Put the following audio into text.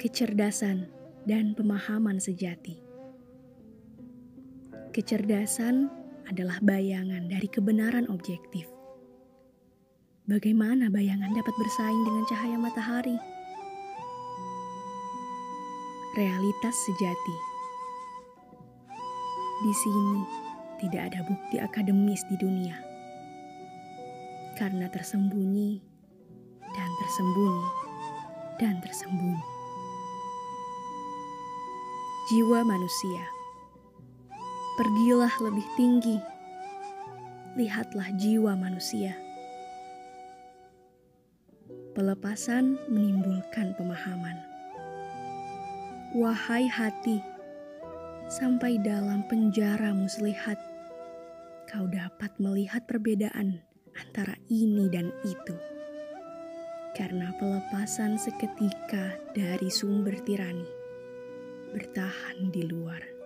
kecerdasan, dan pemahaman sejati. Kecerdasan adalah bayangan dari kebenaran objektif. Bagaimana bayangan dapat bersaing dengan cahaya matahari? Realitas sejati. Di sini tidak ada bukti akademis di dunia. Karena tersembunyi dan tersembunyi dan tersembunyi. Jiwa manusia. Pergilah lebih tinggi. Lihatlah jiwa manusia. Pelepasan menimbulkan pemahaman. Wahai hati, sampai dalam penjara muslihat, kau dapat melihat perbedaan antara ini dan itu. Karena pelepasan seketika dari sumber tirani bertahan di luar.